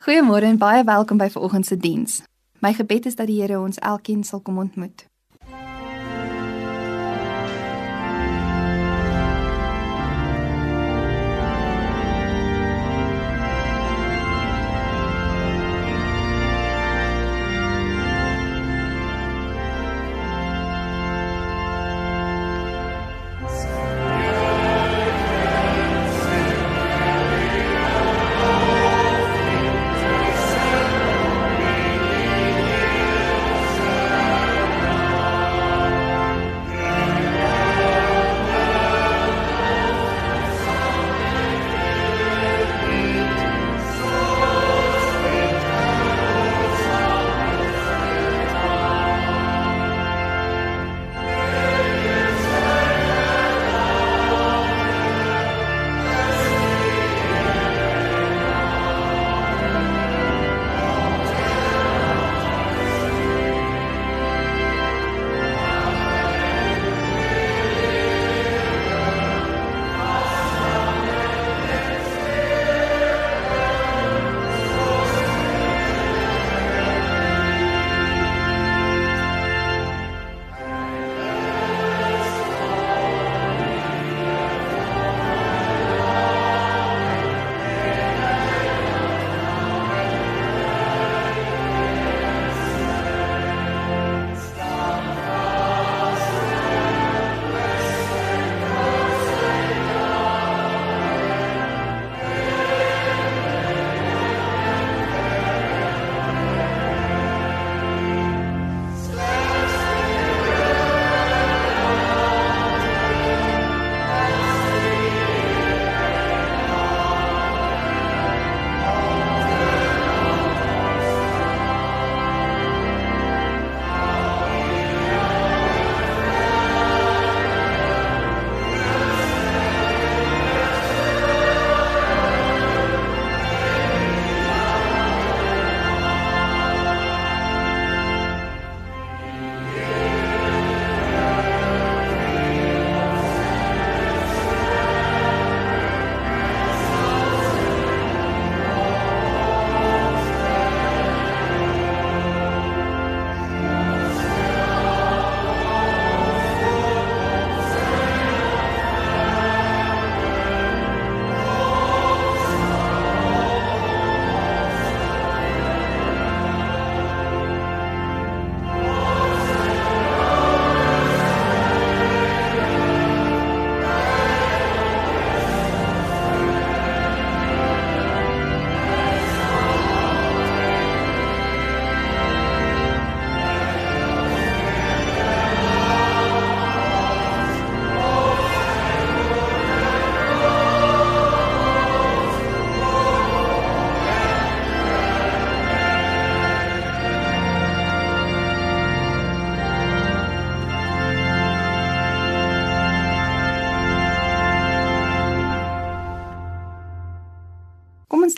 Goeiemôre en baie welkom by vanoggend se diens. My gebed is dat die Here ons elkeen sal kom ontmoet.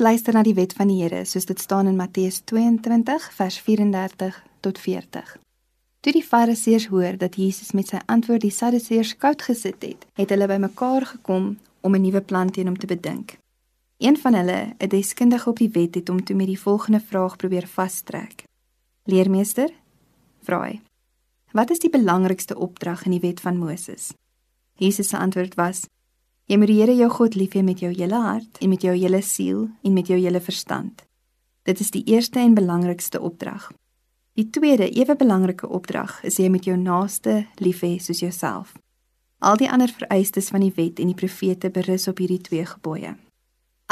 Luister na die wet van die Here soos dit staan in Matteus 22 vers 34 tot 40. Toe die Fariseërs hoor dat Jesus met sy antwoord die Sadduseërs koud gesit het, het hulle bymekaar gekom om 'n nuwe plan teen hom te bedink. Een van hulle, 'n deskundige op die wet, het hom toe met die volgende vraag probeer vastrek. Leermeester, vra hy: "Wat is die belangrikste opdrag in die wet van Moses?" Jesus se antwoord was: Jy moet die Here jou God lief hê met jou hele hart en met jou hele siel en met jou hele verstand. Dit is die eerste en belangrikste opdrag. Die tweede, ewe belangrike opdrag is jy moet jou naaste lief hê soos jouself. Al die ander vereistes van die wet en die profete berus op hierdie twee gebooie.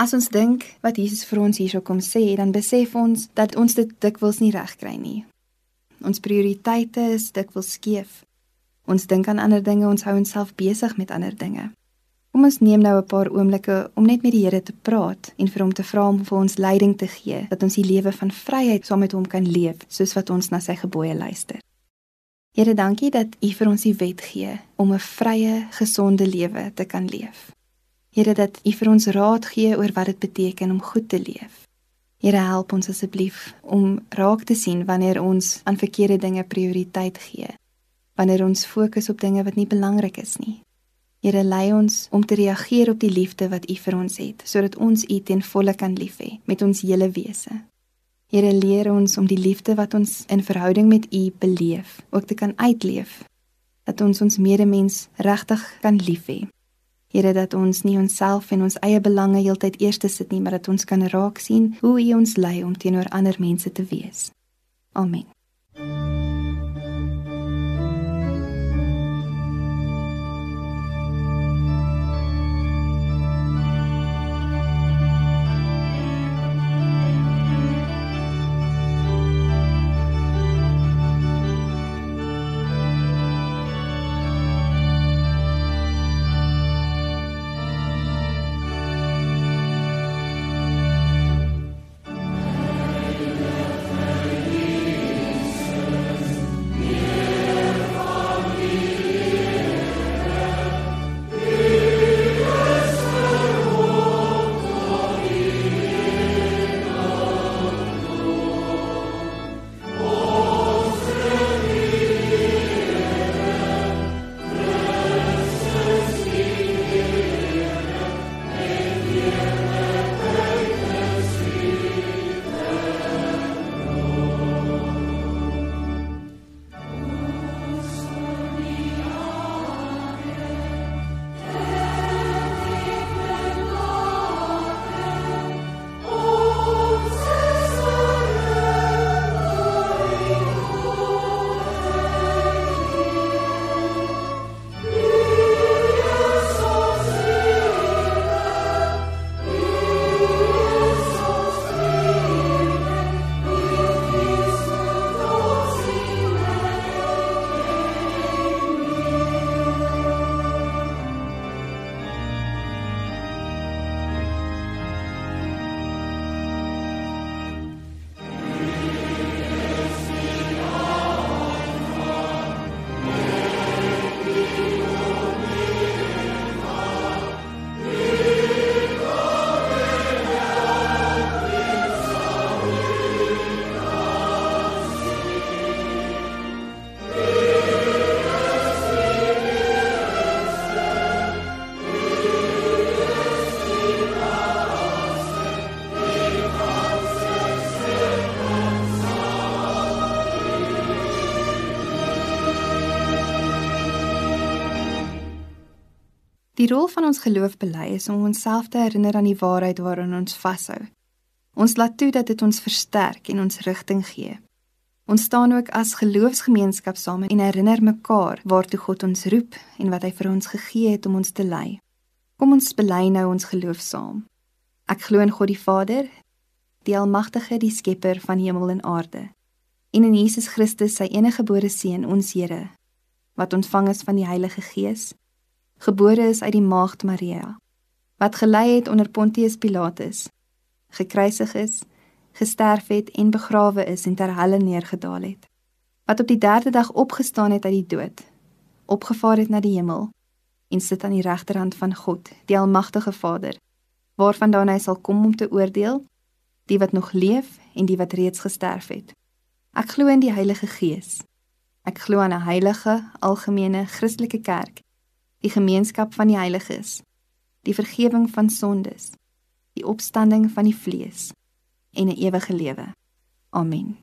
As ons dink wat Jesus vir ons hierso kom sê, dan besef ons dat ons dit dikwels nie regkry nie. Ons prioriteite is dikwels skeef. Ons dink aan ander dinge, ons hou onsself besig met ander dinge. Kom ons neem nou 'n paar oomblikke om net met die Here te praat en vir hom te vra om vir ons leiding te gee dat ons die lewe van vryheid saam met hom kan leef soos wat ons na sy gebooie luister. Here, dankie dat U vir ons die wet gee om 'n vrye, gesonde lewe te kan leef. Here, dat U vir ons raad gee oor wat dit beteken om goed te leef. Here, help ons asseblief om raak te sien wanneer ons aan verkeerde dinge prioriteit gee. Wanneer ons fokus op dinge wat nie belangrik is nie Here lei ons om te reageer op die liefde wat U vir ons het, sodat ons U ten volle kan lief hê met ons hele wese. Here leer ons om die liefde wat ons in verhouding met U beleef, ook te kan uitleef, dat ons ons medemens regtig kan lief hê. Here dat ons nie onsself en ons eie belange heeltyd eerste sit nie, maar dat ons kan raak sien hoe U ons lei om teenoor ander mense te wees. Amen. Rol van ons geloof bely is om onsself te herinner aan die waarheid waaraan ons vashou. Ons laat toe dat dit ons versterk en ons rigting gee. Ons staan ook as geloofsgemeenskap saam en herinner mekaar waartoe God ons roep en wat hy vir ons gegee het om ons te lei. Kom ons bely nou ons geloof saam. Ek glo in God die Vader, die almagtige, die skepper van hemel en aarde, en in Jesus Christus, sy enige gebore seun, ons Here, wat ontvang is van die Heilige Gees gebore is uit die maagd Maria, wat gelei het onder Pontius Pilatus, gekruisig is, gesterf het en begrawe is en ter helle neergedaal het, wat op die 3de dag opgestaan het uit die dood, opgevaar het na die hemel en sit aan die regterhand van God, die almagtige Vader, waarvandaan hy sal kom om te oordeel die wat nog leef en die wat reeds gesterf het. Ek glo in die Heilige Gees. Ek glo aan 'n heilige, algemene Christelike kerk die gemeenskap van die heiliges, die vergifnis van sondes, die opstanding van die vlees en 'n ewige lewe. Amen.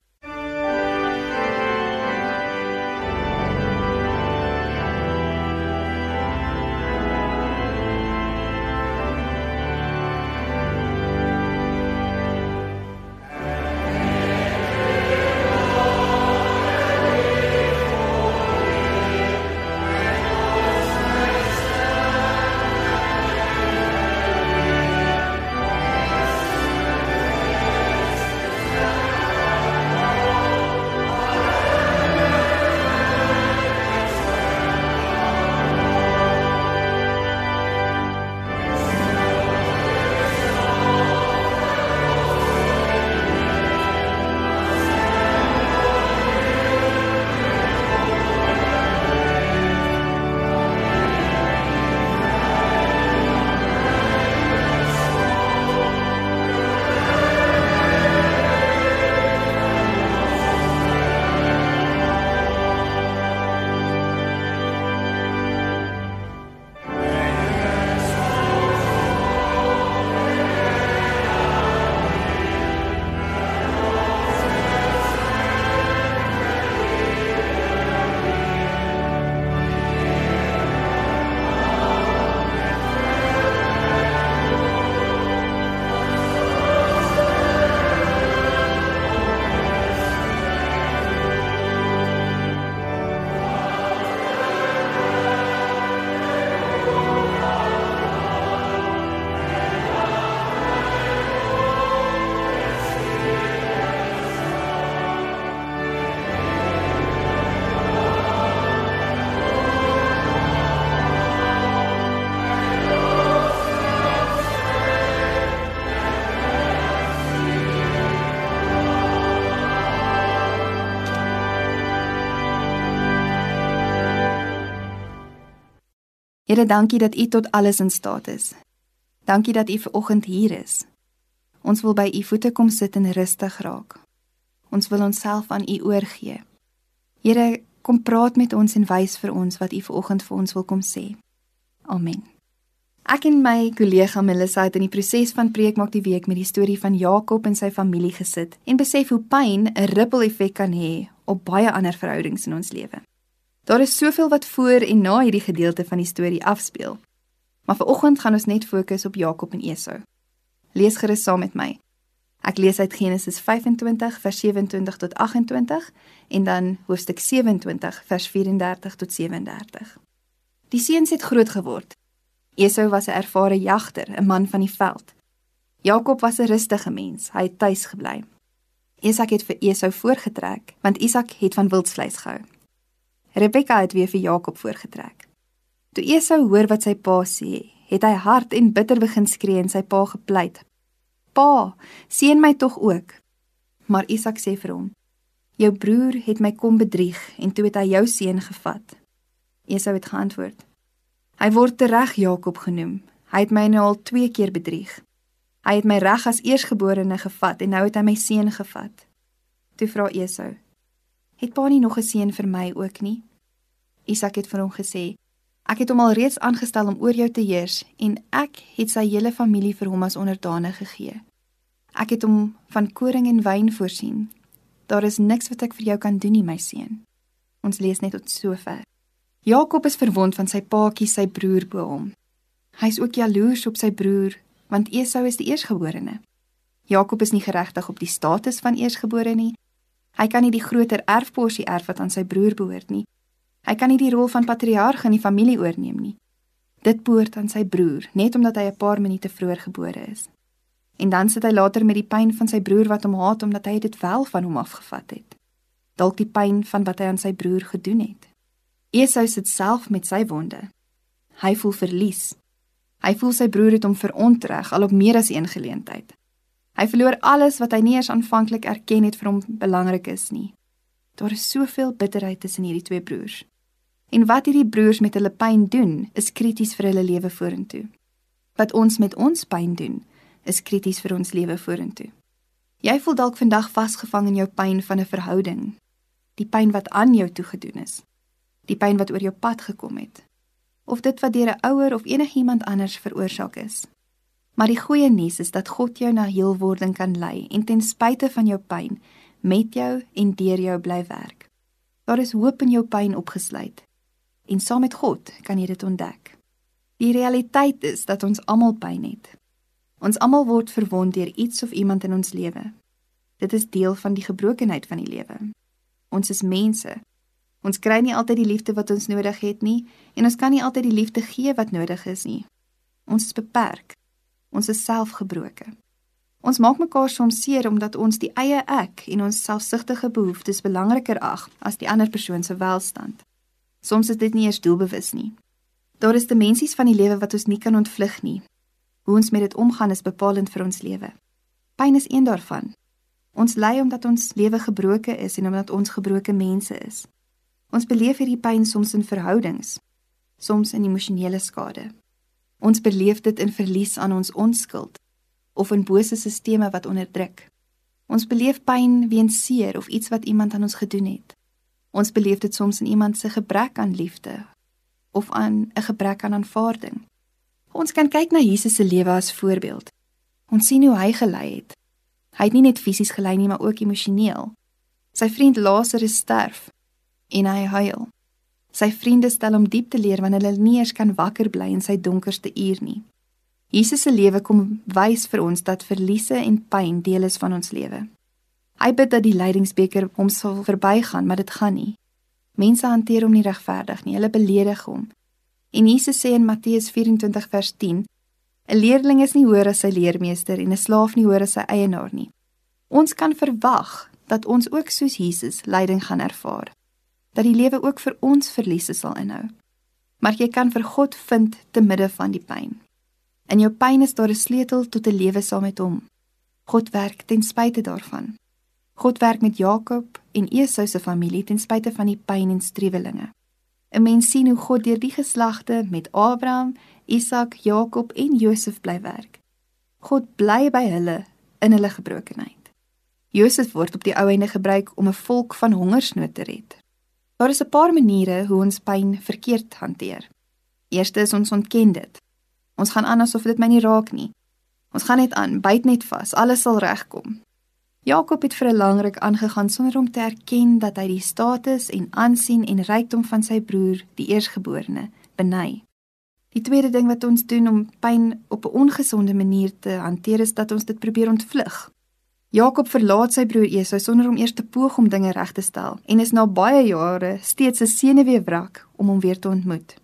Here, dankie dat U tot alles in staat is. Dankie dat U ver oggend hier is. Ons wil by U voete kom sit en rustig raak. Ons wil onsself aan U oorgee. Here, kom praat met ons en wys vir ons wat U ver oggend vir ons wil kom sê. Amen. Ek en my kollega Melissa het in die proses van preek maak die week met die storie van Jakob en sy familie gesit en besef hoe pyn 'n ripple effek kan hê op baie ander verhoudings in ons lewe. Daar is soveel wat voor en na hierdie gedeelte van die storie afspeel. Maar vanoggend gaan ons net fokus op Jakob en Esau. Lees gerus saam met my. Ek lees uit Genesis 25 vers 27 tot 28 en dan hoofstuk 27 vers 34 tot 37. Die seuns het groot geword Esau was 'n ervare jagter, 'n man van die veld. Jakob was 'n rustige mens, hy het tuis gebly. Isak het vir Esau voorgetrek, want Isak het van wildsvleis gehou. Rebekka het weer vir Jakob voorgetrek. Toe Esau hoor wat sy pa sê, het hy hard en bitter begin skree en sy pa gepleit. "Pa, seën my tog ook." Maar Isak sê vir hom: "Jou broer het my kom bedrieg en toe het hy jou seun gevat." Esau het geantwoord: Hy word tereg Jakob genoem. Hy het my nou al 2 keer bedrieg. Hy het my reg as eersgeborene gevat en nou het hy my seun gevat. Toe vra Esau: "Het pa nie nog 'n seun vir my ook nie?" Isak het vir hom gesê: "Ek het hom al reeds aangestel om oor jou te heers en ek het sy hele familie vir hom as onderdane gegee. Ek het hom van koring en wyn voorsien. Daar is niks wat ek vir jou kan doen nie, my seun." Ons lees net tot sover. Jakob is verwond van sy paatjie sy broer bo hom. Hy's ook jaloers op sy broer want Esau is die eersgeborene. Jakob is nie geregtig op die status van eersgebore nie. Hy kan nie die groter erfporsie erf wat aan sy broer behoort nie. Hy kan nie die rol van patriarg in die familie oorneem nie. Dit behoort aan sy broer, net omdat hy 'n paar minute vroeër gebore is. En dan sit hy later met die pyn van sy broer wat hom haat omdat hy dit wel van hom afgevat het. Dalk die pyn van wat hy aan sy broer gedoen het. Esau sit self met sy wonde. Hy voel verlies. Hy voel sy broer het hom verontreg al op meer as een geleentheid. Hy verloor alles wat hy nie eens aanvanklik erken het vir hom belangrik is nie. Daar is soveel bitterheid tussen hierdie twee broers. En wat hierdie broers met hulle pyn doen, is krities vir hulle lewe vorentoe. Wat ons met ons pyn doen, is krities vir ons lewe vorentoe. Jy voel dalk vandag vasgevang in jou pyn van 'n verhouding, die pyn wat aan jou toegedoen is die pyn wat oor jou pad gekom het of dit wat deur 'n ouer of enigiemand anders veroorsaak is. Maar die goeie nuus is dat God jou na heelwording kan lei en ten spyte van jou pyn met jou en deur jou bly werk. Daar is hoop in jou pyn opgesluit en saam met God kan jy dit ontdek. Die realiteit is dat ons almal pyn het. Ons almal word verwond deur iets of iemand in ons lewe. Dit is deel van die gebrokenheid van die lewe. Ons is mense Ons kry nie altyd die liefde wat ons nodig het nie en ons kan nie altyd die liefde gee wat nodig is nie. Ons is beperk. Ons is selfgebroke. Ons maak mekaar soms seer omdat ons die eie ek en ons selfsugtige behoeftes belangriker ag as die ander persoon se welstand. Soms is dit nie eers doelbewus nie. Daar is dimensies van die lewe wat ons nie kan ontvlug nie. Hoe ons met dit omgaan is bepalend vir ons lewe. Pyn is een daarvan. Ons ly omdat ons lewe gebroke is en omdat ons gebroke mense is. Ons beleef hierdie pyn soms in verhoudings, soms in emosionele skade. Ons beleef dit in verlies aan ons onskuld of in bose sisteme wat onderdruk. Ons beleef pyn weens seer of iets wat iemand aan ons gedoen het. Ons beleef dit soms in iemand se gebrek aan liefde of aan 'n gebrek aan aanvaarding. Ons kan kyk na Jesus se lewe as voorbeeld. Ons sien hoe hy gelei het. Hy het nie net fisies gelei nie, maar ook emosioneel. Sy vriend Lazarus sterf en hy huil. Sy vriende stel hom diep te leer wanneer hulle nie eens kan wakker bly in sy donkerste uur nie. Jesus se lewe kom wys vir ons dat verliese en pyn deel is van ons lewe. Hy bid dat die lydingsbeker hom sal verbygaan, maar dit gaan nie. Mense hanteer hom nie regverdig nie, hulle beledig hom. En Jesus sê in Matteus 24 vers 10: 'n Leerling is nie hoër as sy leermeester en 'n slaaf nie hoër as sy eienaar nie. Ons kan verwag dat ons ook soos Jesus lyding gaan ervaar dat die lewe ook vir ons verliese sal inhou. Maar jy kan vir God vind te midde van die pyn. In jou pyn is daar 'n sleutel tot 'n lewe saam met hom. God werk ten spyte daarvan. God werk met Jakob en Esau se familie ten spyte van die pyn en strewelinge. 'n Mens sien hoe God deur die geslagte met Abraham, Isak, Jakob en Josef bly werk. God bly by hulle in hulle gebrokenheid. Josef word op die ou einde gebruik om 'n volk van hongersnood te red. Daar is 'n paar maniere hoe ons pyn verkeerd hanteer. Eerste is ons ontken dit. Ons gaan aan asof dit my nie raak nie. Ons gaan net aan, byt net vas, alles sal regkom. Jakob het vir 'n lang ruk aangegaan sonder om te erken dat hy die status en aansien en rykdom van sy broer, die eersgeborene, beny. Die tweede ding wat ons doen om pyn op 'n ongesonde manier te hanteer is dat ons dit probeer ontvlug. Jakob verlaat sy broer Esau sonder om eers te poog om dinge reg te stel en is na baie jare steeds 'n senuweewrak om hom weer te ontmoet.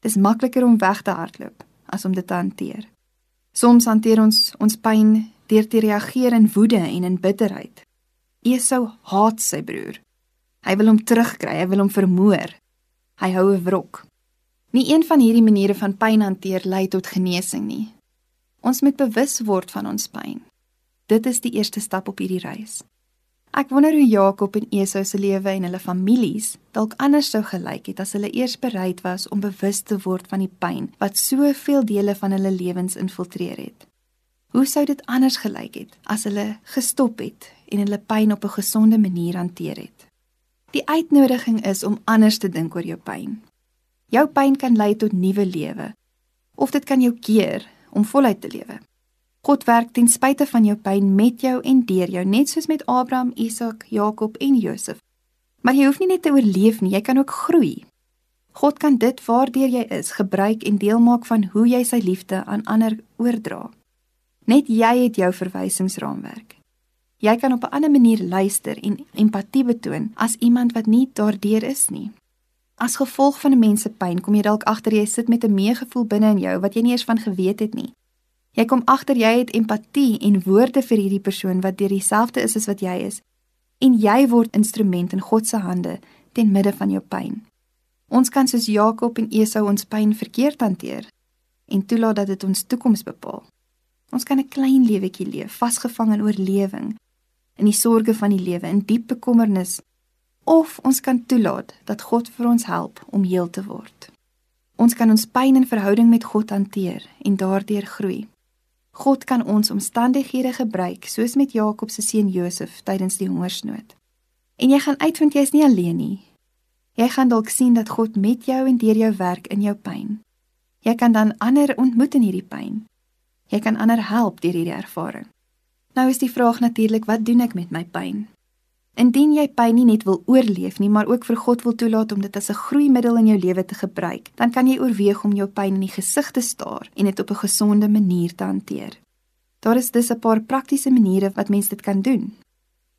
Dis makliker om weg te hardloop as om dit te hanteer. Soms hanteer ons ons pyn deur te reageer in woede en in bitterheid. Esau haat sy broer. Hy wil hom terugkry, hy wil hom vermoor. Hy hou 'n wrok. Nie een van hierdie maniere van pyn hanteer lei tot genesing nie. Ons moet bewus word van ons pyn. Dit is die eerste stap op hierdie reis. Ek wonder hoe Jakob en Esau se lewe en hulle families dalk anders sou gelyk het as hulle eers bereid was om bewus te word van die pyn wat soveel dele van hulle lewens infiltreer het. Hoe sou dit anders gelyk het as hulle gestop het en hulle pyn op 'n gesonde manier hanteer het? Die uitnodiging is om anders te dink oor jou pyn. Jou pyn kan lei tot nuwe lewe of dit kan jou keer om voluit te lewe. God werk ten spyte van jou pyn met jou en deur jou, net soos met Abraham, Isak, Jakob en Josef. Maar jy hoef nie net te oorleef nie, jy kan ook groei. God kan dit waardeur jy is gebruik en deel maak van hoe jy sy liefde aan ander oordra. Net jy het jou verwysingsraamwerk. Jy kan op 'n ander manier luister en empatie betoon as iemand wat nie daardeur is nie. As gevolg van 'n mens se pyn kom jy dalk agter jy sit met 'n meegevoel binne in jou wat jy nie eers van geweet het nie. Jy kom agter jy het empatie en woorde vir hierdie persoon wat deur dieselfde is as wat jy is en jy word instrument in God se hande ten midde van jou pyn. Ons kan soos Jakob en Esau ons pyn verkeerd hanteer en toelaat dat dit ons toekoms bepaal. Ons kan 'n klein lewetjie leef, vasgevang in oorlewing, in die sorges van die lewe, in diep bekommernis of ons kan toelaat dat God vir ons help om heel te word. Ons kan ons pyn in verhouding met God hanteer en daardeur groei. God kan ons omstandighede gebruik soos met Jakob se seun Josef tydens die hongersnood. En jy gaan uitvind jy's nie alleen nie. Jy gaan dalk sien dat God met jou en deur jou werk in jou pyn. Jy kan dan ander ontmoet in hierdie pyn. Jy kan ander help deur hierdie ervaring. Nou is die vraag natuurlik, wat doen ek met my pyn? Indien jy pyn nie net wil oorleef nie, maar ook vir God wil toelaat om dit as 'n groeimiddel in jou lewe te gebruik, dan kan jy oorweeg om jou pyn in die gesig te staar en dit op 'n gesonde manier te hanteer. Daar is dus 'n paar praktiese maniere wat mens dit kan doen.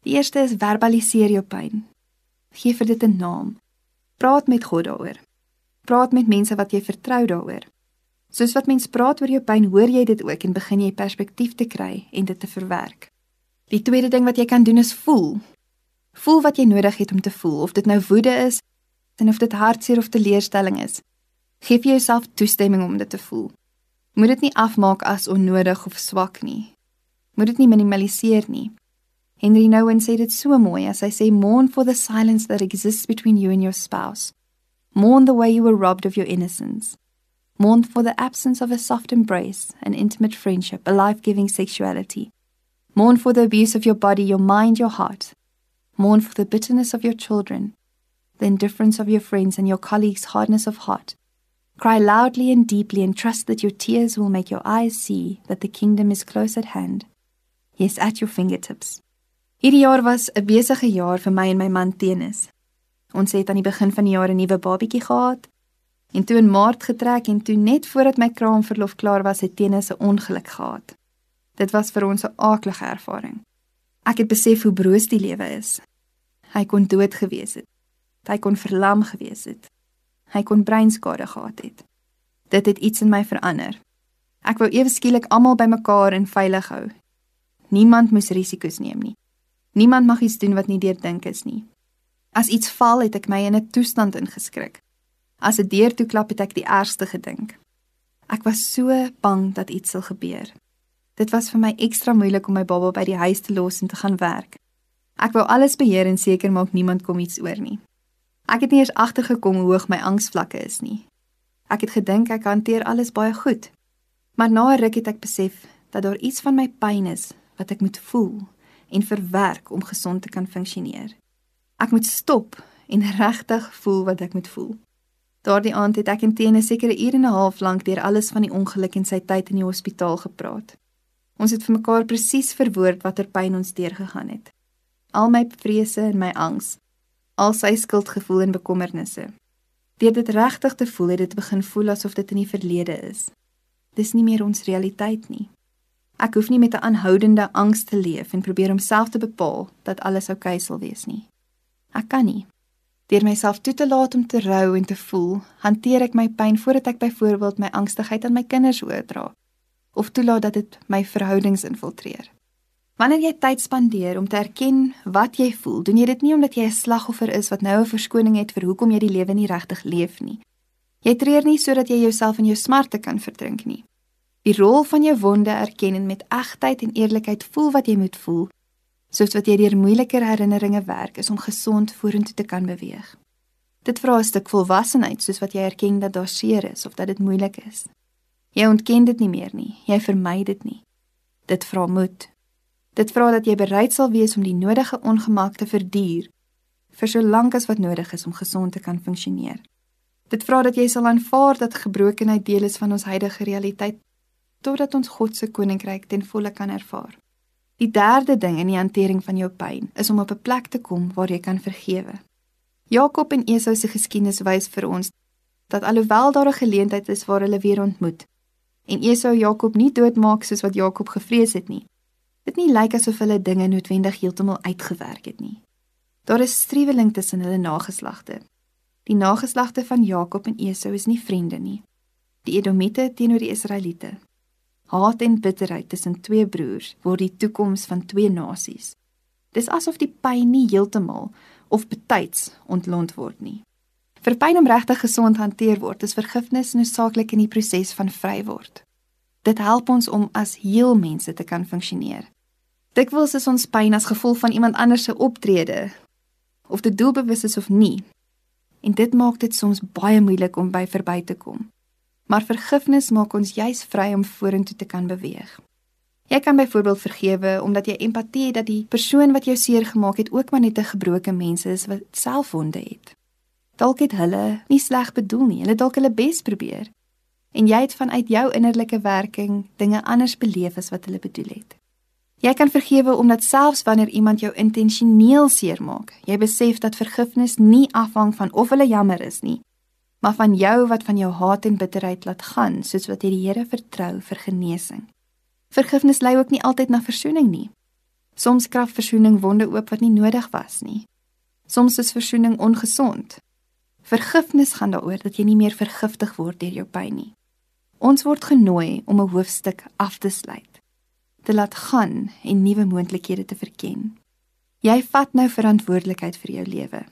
Die eerste is verbaliseer jou pyn. Gee vir dit 'n naam. Praat met God daaroor. Praat met mense wat jy vertrou daaroor. Soos wat mens praat oor jou pyn, hoor jy dit ook en begin jy perspektief te kry en dit te verwerk. Die tweede ding wat jy kan doen is voel. Voel wat jy nodig het om te voel, of dit nou woede is en of dit hartseer of teleurstelling is. Geef jouself toestemming om dit te voel. Moet dit nie afmaak as onnodig of swak nie. Moet dit nie minimaliseer nie. Henry Nouwen sê dit so mooi as hy sê mourn for the silence that exists between you and your spouse. Mourn the way you were robbed of your innocence. Mourn for the absence of a soft embrace, an intimate friendship, a life-giving sexuality. Mourn for the abuse of your body, your mind, your heart, Mourn for the bitterness of your children, the indifference of your friends, and your colleagues' hardness of heart. Cry loudly and deeply and trust that your tears will make your eyes see that the kingdom is close at hand. Yes, at your fingertips. Hierdie jaar was 'n besige jaar vir my en my man Tenis. Ons het aan die begin van die jaar 'n nuwe babietjie gehad en toe in Maart getrek en toe net voordat my kraamverlof klaar was, het Tenis 'n ongeluk gehad. Dit was vir ons 'n aaklige ervaring. Ek het besef hoe broos die lewe is. Hy kon dood gewees het. Hy kon verlam gewees het. Hy kon breinskade gehad het. Dit het iets in my verander. Ek wou ewe skielik almal bymekaar en veilig hou. Niemand moes risiko's neem nie. Niemand mag iets doen wat nie deurdink is nie. As iets val, het ek my in 'n toestand ingeskrik. As 'n deur toe klap, het ek die ergste gedink. Ek was so bang dat iets sal gebeur. Dit was vir my ekstra moeilik om my baba by die huis te los en te gaan werk. Ek wou alles beheer en seker maak niemand kom iets oor nie. Ek het nie eens agtergekom hoe hoog my angsvlakke is nie. Ek het gedink ek hanteer alles baie goed. Maar na 'n ruk het ek besef dat daar iets van my pyn is wat ek moet voel en verwerk om gesond te kan funksioneer. Ek moet stop en regtig voel wat ek moet voel. Daardie aand het ek inteen 'n sekere uur en 'n half lank deur alles van die ongeluk en sy tyd in die hospitaal gepraat. Ons het vir mekaar presies verwoord watter pyn ons deurgegaan het. Al my vrese en my angs, al sy skuldgevoel en bekommernisse. Deur dit regtig te voel, het dit begin voel asof dit in die verlede is. Dis nie meer ons realiteit nie. Ek hoef nie met 'n aanhoudende angs te leef en probeer om self te bepaal dat alles oukei okay sal wees nie. Ek kan nie. Deur myself toe te laat om te rou en te voel, hanteer ek my pyn voordat ek byvoorbeeld my angstigheid aan my kinders oordra of toelaat dat dit my verhoudings infiltreer. Wanneer jy tyd spandeer om te erken wat jy voel, doen jy dit nie omdat jy 'n slagoffer is wat nou 'n verskoning het vir hoekom jy die lewe nie regtig leef nie. Jy treur nie sodat jy jouself in jou smarte kan verdrink nie. Die rol van jou wonde erken en met egtheid en eerlikheid voel wat jy moet voel, soos wat jy deur moeiliker herinneringe werk is om gesond vorentoe te kan beweeg. Dit vra 'n stuk volwassenheid soos wat jy erken dat daar seer is of dat dit moeilik is. Jy ontken dit nie meer nie, jy vermy dit nie. Dit vra moed. Dit vra dat jy bereid sal wees om die nodige ongemak te verduur vir so lank as wat nodig is om gesond te kan funksioneer. Dit vra dat jy sal aanvaar dat gebrokenheid deel is van ons huidige realiteit totdat ons God se koninkryk ten volle kan ervaar. Die derde ding in die hantering van jou pyn is om op 'n plek te kom waar jy kan vergewe. Jakob en Esau se geskiedenis wys vir ons dat alhoewel daar 'n geleentheid is waar hulle weer ontmoet en Esau Jakob nie doodmaak soos wat Jakob gevrees het nie, dit nie lyk asof hulle dinge noodwendig heeltemal uitgewerk het nie. Daar is striweling tussen hulle nageslagte. Die nageslagte van Jakob en Esau is nie vriende nie. Die Edomite teenoor die Israeliete haat en bitterheid tussen twee broers word die toekoms van twee nasies. Dis asof die pyn nie heeltemal of betyds ontlont word nie. Vir pyn om regtig gesond hanteer word, is vergifnis noodsaaklik in die proses van vry word. Dit help ons om as heel mense te kan funksioneer. Dikwels is ons pyn as gevolg van iemand anders se optrede of dit doelbewus is of nie. En dit maak dit soms baie moeilik om by verby te kom maar vergifnis maak ons juis vry om vorentoe te kan beweeg. Jy kan byvoorbeeld vergewe omdat jy empatie het dat die persoon wat jou seer gemaak het ook maar net 'n gebroke mens is wat selfwonde het. Dalk het hulle nie sleg bedoel nie, hulle dalk hulle bes probeer. En jy het vanuit jou innerlike werking dinge anders beleef as wat hulle bedoel het. Jy kan vergewe omdat selfs wanneer iemand jou intentioneel seermaak, jy besef dat vergifnis nie afhang van of hulle jammer is nie, maar van jou wat van jou haat en bitterheid laat gaan, soos wat jy die Here vertrou vir genesing. Vergifnis lei ook nie altyd na verzoening nie. Soms krag verzoening wonde oop wat nie nodig was nie. Soms is verzoening ongesond. Vergifnis gaan daaroor dat jy nie meer vergiftig word deur jou pyn nie. Ons word genooi om 'n hoofstuk af te sluit, te laat gaan en nuwe moontlikhede te verken. Jy vat nou verantwoordelikheid vir jou lewe.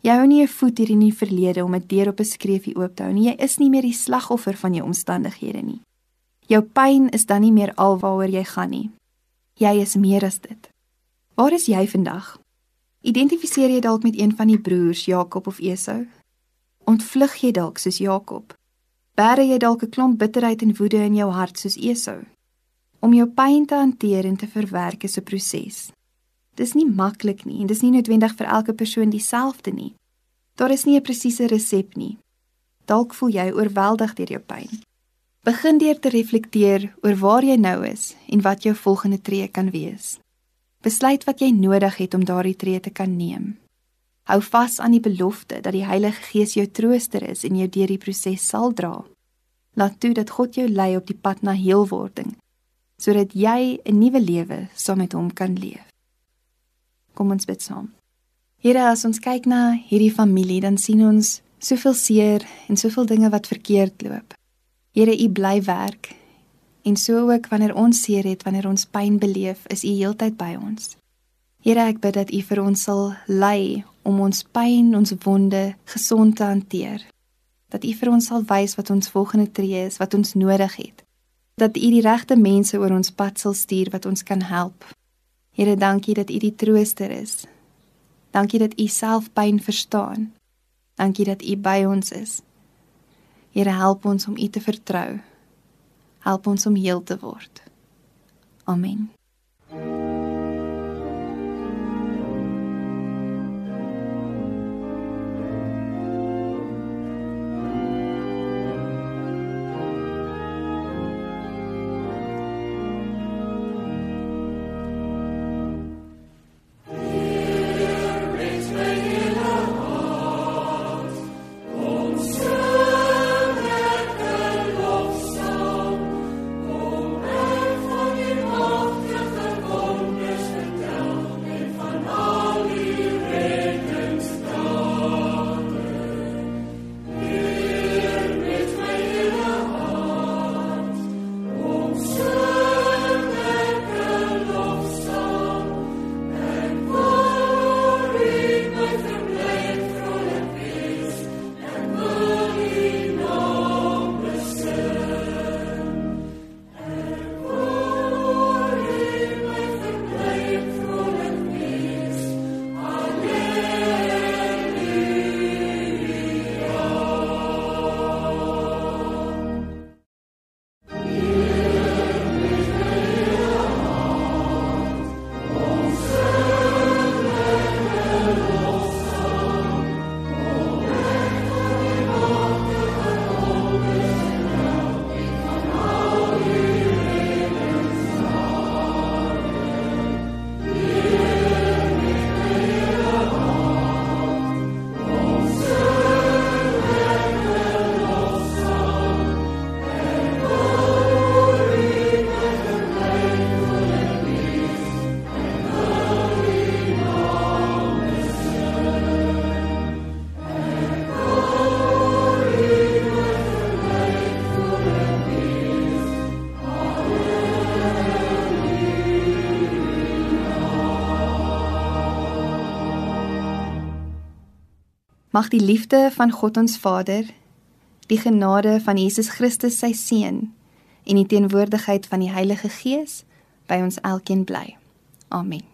Jy hou nie 'n voet hier in die verlede om 'n deur op 'n skreefie oop te hou nie. Jy is nie meer die slagoffer van jou omstandighede nie. Jou pyn is dan nie meer alwaaroor jy gaan nie. Jy is meer as dit. Waar is jy vandag? Identifiseer jy dalk met een van die broers, Jakob of Esau? Ontvlug jy dalk soos Jakob? Bære jy dalk 'n klomp bitterheid en woede in jou hart soos Esau? Om jou pyn te hanteer en te verwerk is 'n proses. Dis nie maklik nie en dis nie noodwendig vir elke persoon dieselfde nie. Daar is nie 'n presiese resep nie. Dalk voel jy oorweldig deur jou pyn. Begin deur te reflekteer oor waar jy nou is en wat jou volgende tree kan wees. Besluit wat jy nodig het om daardie tree te kan neem. Hou vas aan die belofte dat die Heilige Gees jou trooster is en jou deur die proses sal dra. Laat toe dat God jou lei op die pad na heelwording sodat jy 'n nuwe lewe saam met hom kan leef. Kom ons bid saam. Here, as ons kyk na hierdie familie, dan sien ons soveel seer en soveel dinge wat verkeerd loop. Here, U bly werk. En so ook wanneer ons seer het, wanneer ons pyn beleef, is U heeltyd by ons. Here, ek bid dat U vir ons sal lei om ons pyn, ons wonde gesond te hanteer. Dat U vir ons sal wys wat ons volgende tree is, wat ons nodig het. Dat U die regte mense oor ons pad sal stuur wat ons kan help Here, dankie dat U die trooster is. Dankie dat U self pyn verstaan. Dankie dat U by ons is. Here, help ons om U te vertrou. Help ons om heel te word. Amen. Mag die liefde van God ons Vader, die genade van Jesus Christus sy seun en die teenwoordigheid van die Heilige Gees by ons elkeen bly. Amen.